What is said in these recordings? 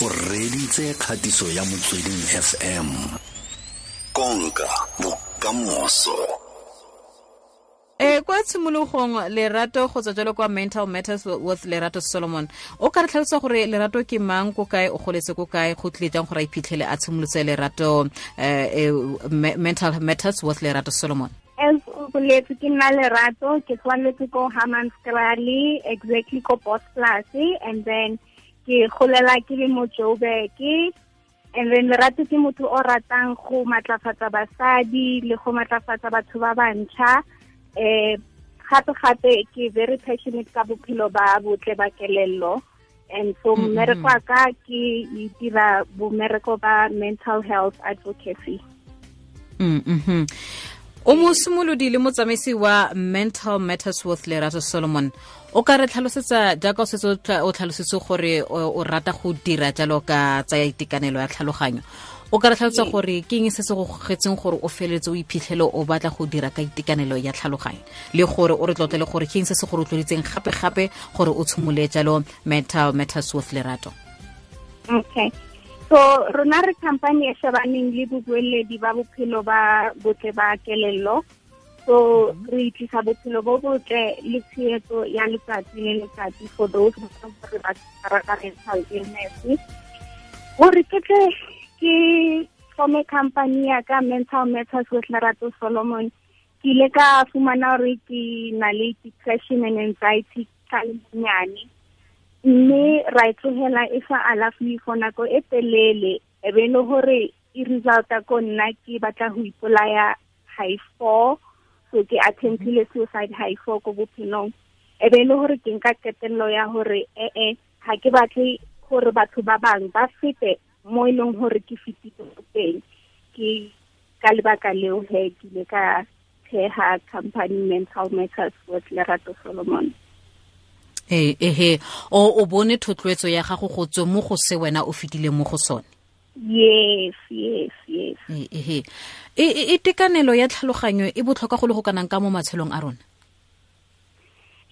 o reditse kgatiso ya motsweding fm konka bokamoso. E kwa tshimologong lerato go tswa jalo kwa mental matters with lerato solomon. O ka re tlhalosa gore lerato ke mang ko kae o goletse ko kae go tlile jang gore a iphitlhele a tshimolotse lerato um mental matters with lerato solomon. As o boletse ke nna lerato ke tswaletse ko hammanskrally exactly ko boss plus and then ke golela ke le mo joburg and then lerato ke motho o ratang go matlafatsa basadi le go matlafatsa batho ba bantšha eh gape gape ke very passionate ka bophelo ba botle ba kelello and so Mm, mm, mmereko mm. wa ka ke dira bommereko ba mental health advocacy Mm, mhm. o mo simolodi le motsamaisi wa mental matters with lerato solomon o ka re tlhalosetsa jaaka o setse o tlhalositse gore o rata go dira jalo ka tsaya itekanelo ya tlhaloganyo. O ka re tlhalosetsa gore ke eng se se go gogetseng gore o feleletse o iphitlhele o batla go dira ka itekanelo ya tlhaloganyo. Le gore o re tlotlele gore ke eng se se go rotloeditseng gape-gape gore o tshimole jalo mental matters with lerato. Okay. So rona re company e shebaneng le bobueledi ba bophelo ba botle ba kelello so re tlisa bophelo bo botle le tshegetso ya letsatsi le letsatsi for those e gore ba tshwara ka mental illness gore ke tle ke forme company ya ka mental matters with lerato solomon ke ile ka fumana gore ke na le depression and anxiety ka lenyane mme ra e tlogela e sa alafiwe for nako e telele e be e le gore e resulta ko nna ke batla go ipolaya high four so ke attemptile suicide high four ko bophelong. E be e le gore ke nka qetelelo ya gore ee ga ke batle gore batho ba bangwe ba fete mo e leng gore ke fetile ko teng. Ke ka lebaka leo he ke ile ka theha company mental matters with lerato solomon. Ee ehe o o bone thotloetso ya gago go tswe mo go se wena o fetile mo go sone? Yes yes. yes Ee, ehe. E e- itekanelo ya tlhaloganyo e botlhokwa go le go kanang ka mo matshelong a rona?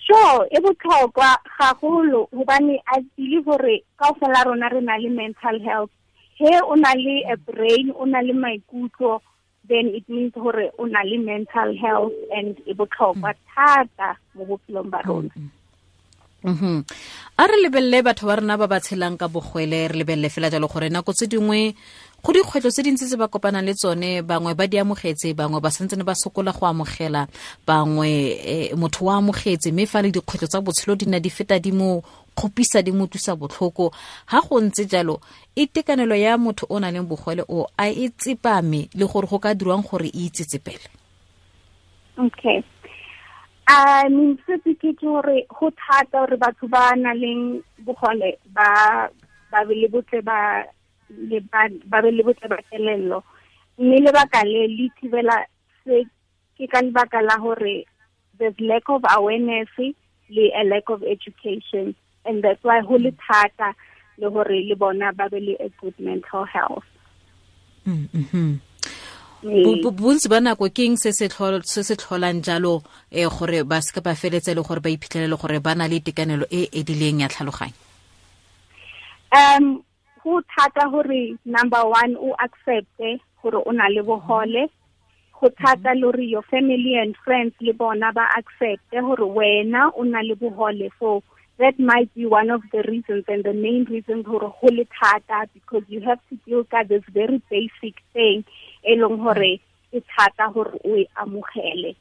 Sure e botlhokwa gagolo gobane i believe gore ka fela rona re na le mental health. He o na le a brain o na le maikutlo then it means gore o na le mental health and e botlhokwa thata mo bophelong ba rona mhm a re lebelele batho ba rona ba ba tshelang ka bogwele re lebelele fela jalo gore nako tse dingwe go dikgwetlho tse dintsi tse ba kopanang le tsone bangwe ba di amogetse bangwe ba santsene ba sokola go amogela bangwe eh, motho wa amogetse mme fa le dikgwetlho tsa botshelo di na di feta di mo kgopisa di mo tusa botlhoko. Ga go ntse jalo itekanelo ya motho o nang le bogwele o a e tsepame le gore go ka dirwang gore e itsetsepele. Okay a mintse ke ke gore go thata gore batho ba na leng bogole ba ba be le botle ba le ba ba be le botle ba kelello. Mme lebaka le le thibela se ke ka lebaka la gore there's lack of awareness le a lack of education. And that's why go le thata le gore le bona ba be le a good mental health. Mm -hmm. Bo- bontsi ba nako ke eng se se tlhol- se se tlholang jalo um gore ba seke ba feletse le gore ba iphitlhelele gore ba na le e e edileng ya tlhaloganyo? Um go thata gore number one o accepte gore o na le bogole go thata le gore your family and friends le bona ba accepte gore wena o na le bogole so that might be one of the reasons and the main reasons gore go le thata because you have to deal ka this very basic thing e leng gore e thata gore o e amogele.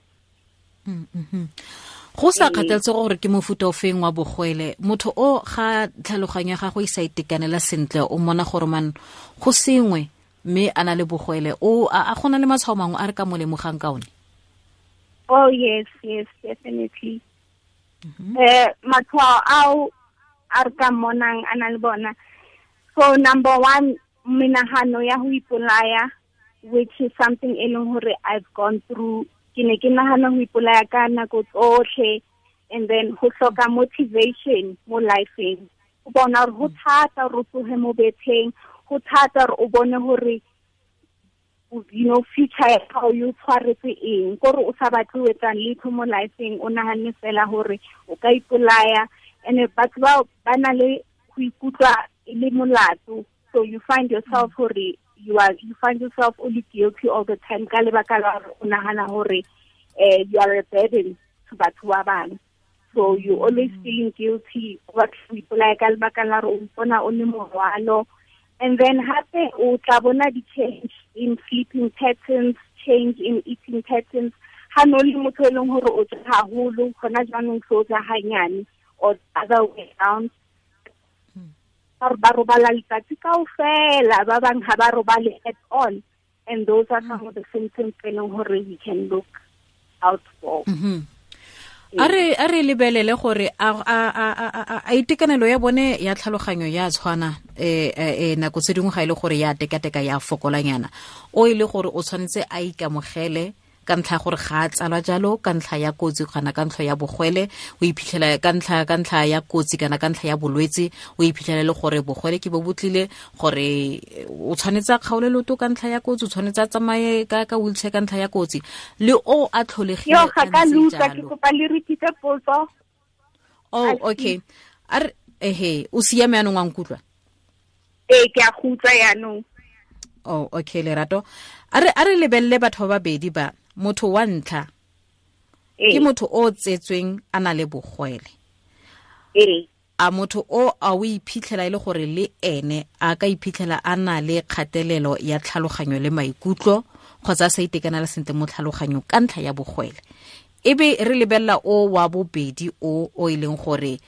Go sa kgathaletse gore ke mofuta o feng wa bogwele. Motho o ga tlhaloganyo ya gago e sa itekanela sentle o mona gore man go sengwe mme a na le bogwele. O a a gona le matshwao mangwe a re ka mo lemogang ka one? Oh yes, yes, definitely. Eh matshwao ao a re ka monang a na le bona. So number one, menahano ya ho ipolaya which is something e leng I've gone through. Ke ne ke nahana ho ipolaya ka nako tsohle and then ho hloka motivation mo lifeng. O bona hore ho thata hore o tsohe mo beteng, ho thata hore o bone hore you know future ya hao yo tshwaretse eng kore o sa batle ho etsang letho mo lifeng o nahanne fela hore o ka ipolaya and batho ba ba na le go ikutlwa e le molato so you find yourself gore you are you find yourself only guilty all the time. Ka lebaka la o nagana gore uh, you are a burden to batho ba bang. So you always feeling guilty batla go ipolaya ka lebaka la gore o ipona o le morwalo. And then hape o tla bona di-change in sleeping patterns change in eating patterns. Ha no le motho e leng gore o ja haholo gona jaanong se o ja hanyane or other way around ba robala letsatsi kao fela ba bang ha ba robale at all. And those are some of the symptoms e leng gore we can look out for. Mm -hmm. a re a re lebelele gore a a a itekanelo ya bone ya tlhaloganyo ya tshwana eh nako tse dingwe ga ile gore ya tekateka ya fokolanyana. O ile gore o tshwanetse a ikamogele ka ntlha gore ga a tsalwa jalo ka ntlha ya kotsi kana ka ntlha ya bogwele o iphitlhela ka ntlha ka ntlha ya kotsi kana ka ntlha ya bolwetse o iphitlhela le gore bogwele ke bo botlile gore o tshwanetse a kgaole loto ka ntlha ya kotsi o tshwanetse a tsamaye ka ka wheelchair ka ntlha ya kotsi le o a tlholegile yo ga ka lusa ke kopa le repeat potso oh okay a re ehe o siame yanong wa nkutlwa ee ke a gutsa yanong oh okay lerato a re lebelele batho ba babedi ba motho wa ntlha ke motho o tsetsweng a na le bogwele. A motho o a o iphitlhela e le gore le ene a ka iphitlhela a na le kgatelelo ya tlhaloganyo le maikutlo kgotsa a sa itekanela sentle mo tlhaloganyong ka ntlha ya bogwele. Ebe re lebelela o wa bobedi o o e leng gore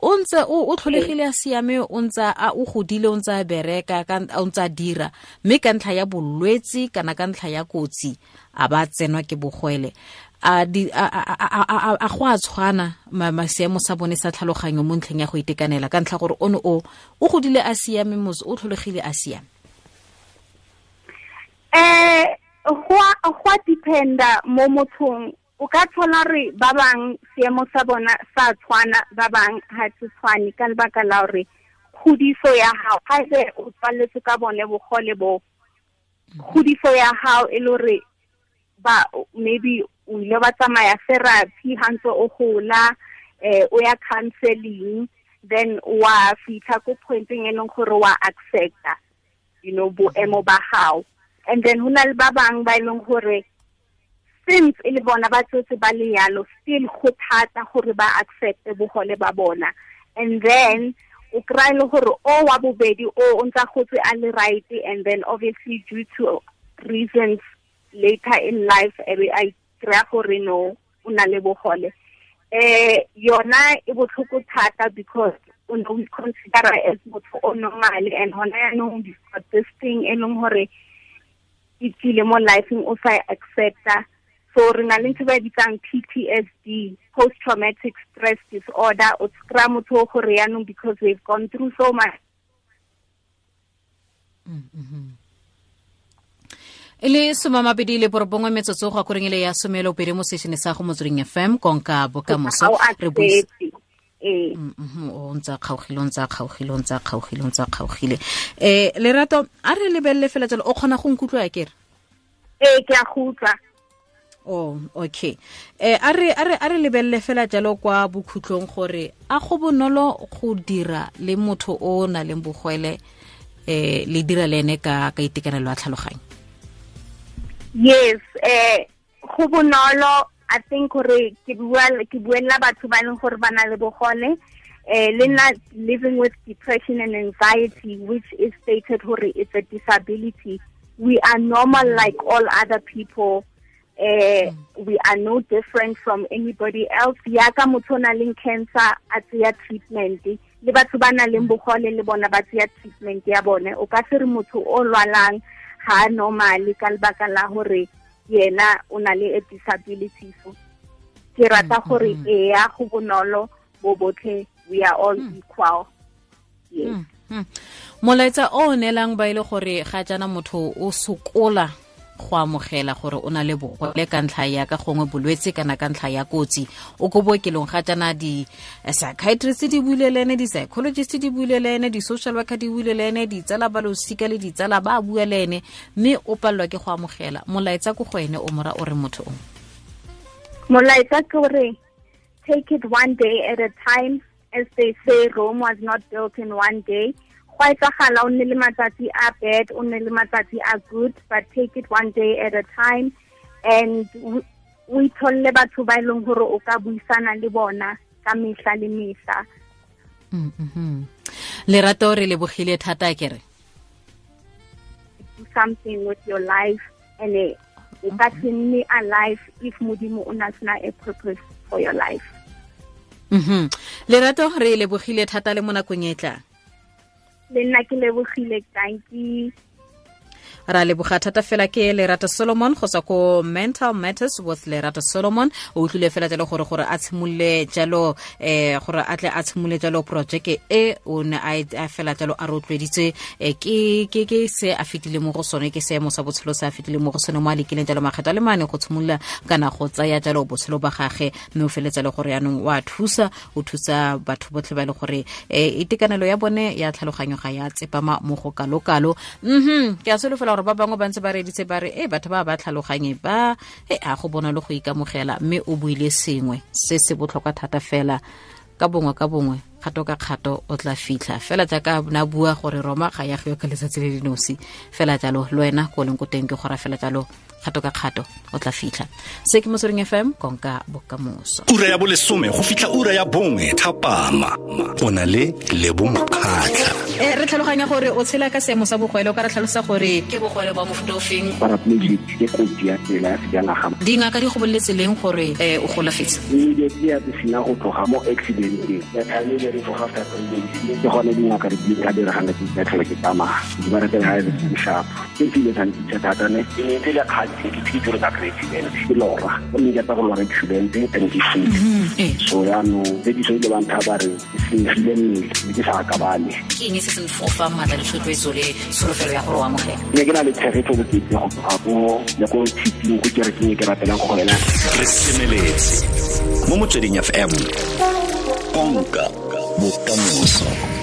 o ntse o tlholegile a siame o ntse a o godile o ntse a bereka o ntse a dira. Mme ka ntlha ya bolwetse kana ka ntlha ya kotsi a ba tsenwa ke bogwele a go a tshwana maseemo sa bone sa tlhaloganyo mo ntlheng ya go itekanela. Ka ntlha gore one o o godile a siame motse o tlholegile a siame. Um go a dependa mo mothong o ka thola re ba bang seemo sa bona sa tshwana ba bang ha se tshwane ka lebaka la gore kgodiso ya hao ga ebe o tswaletse ka bone bogole bo kgodiso ya hao e le gore ba maybe o ile ba tsamaya therapy ha ntse o gola eh o ya counseling then wa fitlha ko pointeng e leng gore wa accepta you know boemo ba hao. And then ho na le ba bang ba e leng gore since e le bona ba tsotse ba le still go thata gore ba accepte bogole ba bona. And then o kry le gore o wa bobedi o o ntsa gotse a le right and then obviously due to reasons later in life ebe a kry-a gore no o na le bogole eh yona e botlhoko thata because o know we consider as motho o normal and hona yaanong this thing e leng gore e tsile mo lifeng o sa accepta so re na le ntho ba bitsang PTSD post traumatic stress disorder o kry motho gore yaanong because they've gone through so much. E le somamabedi le borobongwe metsotso go akoreng le ya somelo pedi mo sešene sa go motsweding fm konka bokamoso re o ntse kgaogile o ntse kgaogile o ntse kgaogile o ntse kgaogile. Um lerato a re lebelele fela jalo o kgona go nkutlwa ya kere ee ke a go utlwa oh okay. Eh a fela jalo kwa gore a go bonolo go dira le motho o na bogwele eh le dira le ene ka ka itekanelo tlhaloganyo? Yes eh go bonolo. I think gore ke bua ke buela batho ba leng gore ba na le bogole eh le living with depression and anxiety which is stated gore it's a disability. We are normal like all other people uh, we are no different from anybody else. Yaka motho o na leng cancer a tseya treatment. Le batho ba na leng bogole le bona ba tseya treatment ya bone. O ka se re motho o lwalang ha normal ka lebaka la gore yena o na le a disability. So ke rata gore eya go bonolo bo botlhe we are all equal. Yes. Molaetsa o neelang ba ile gore ga jana motho o sokola go amogela gore o na le bogole ka ntlha ya ka gongwe bolwetse kana ka ntlha ya kotsi. O ko bookelong ga jana di-psychiatrist di buile le ene di-psychologist di buile le ene di-social worker di buile le ene ditsala ba losika le ditsala ba bua le ene mme o palelwa ke go amogela. Molaetsa ko go ene o mora o re motho o. Molaetsa ke gore take it one day at a time as they say rome was not built in one day gwa etsagala o nne le matsatsi a bad o nne le matsatsi a good but take it one day at a time. And o itholle batho ba e leng gore o ka buisana le bona ka mehla le mehla. Mm-hmm. lerato re lebogile thata kere do something with your life and o ka se nne alive if modimo o na sena a purpose for your life. Mhm lerato re lebogile thata le mo nakong e tlang le nna ke lebogile tanki ra leboga thata fela ke lerata solomon go tswa ko mental matters with lerata solomon. O utlwile fela jalo gore gore a tshimolole jalo um gore a tle a tshimolole jalo projeke e o ne a fela jalo a rotloeditse um ke se a fetile mo go sone ke seemo sa botshelo se a fetile mo go sone mo a lekileng jalo makgetho a le mane go tshimolola kana go tsaya jalo botshelo ba gage. Mme o feletsa le gore yaanong o a thusa o thusa batho botlhe ba e le gore um itekanelo ya bone ya tlhaloganyo ga ya tsepama mo go kalo-kalo. Mhm ke a solofela gore ba bangwe ba ntse ba reditse ba re e batho ba ba tlhaloganye ba e a go bona le go ikamogela mme o buile sengwe se se botlhokwa thata fela ka bongwe ka bongwe kgato ka kgato o tla fitlha. Fela jaaka na bua gore roma ga ya go ka letsatsi le dinosi fela jalo le wena ko leng ko teng ke gora fela jalo kgato ka kgato o tla fitlha. Se ke motsweding fm konka bokamoso. Ura ya bolesome go fitlha ura ya bongwe thapama. O na le lebo mokgatlha e Eh, re tlhaloganya gore o tshela ka seemo sa bogwele o ka re tlhalosa gore ke bogwele ba mofuta o paraplegic ke kotsi ya tsela ya sejanaga. Dingaka di go boleletse leng gore um o golafetse immediately ya sena go tloga mo accidenteng. Ke gone dingaka di ka diregang ya tlhole ke tsamaya. Di ba retela ga e sharp. Ke tsile tshantse thata ne. Ke ne tse kgantse ke tsitse re ka accident. Ke lora. O ne ke tsa go lora accident and ke file mm-hmm. eh. so yaanong tse di so ile bantha ba re ke senyegile mmele ke sa kabale ke eng se se nfofang maatla le thotloetso le solofelo ya gore o amogela ne ke na le tshegetso bokete go tloga ko ya ko kerekeng e ke ratelang go re semeletse mo motsweding fm konka bokamoso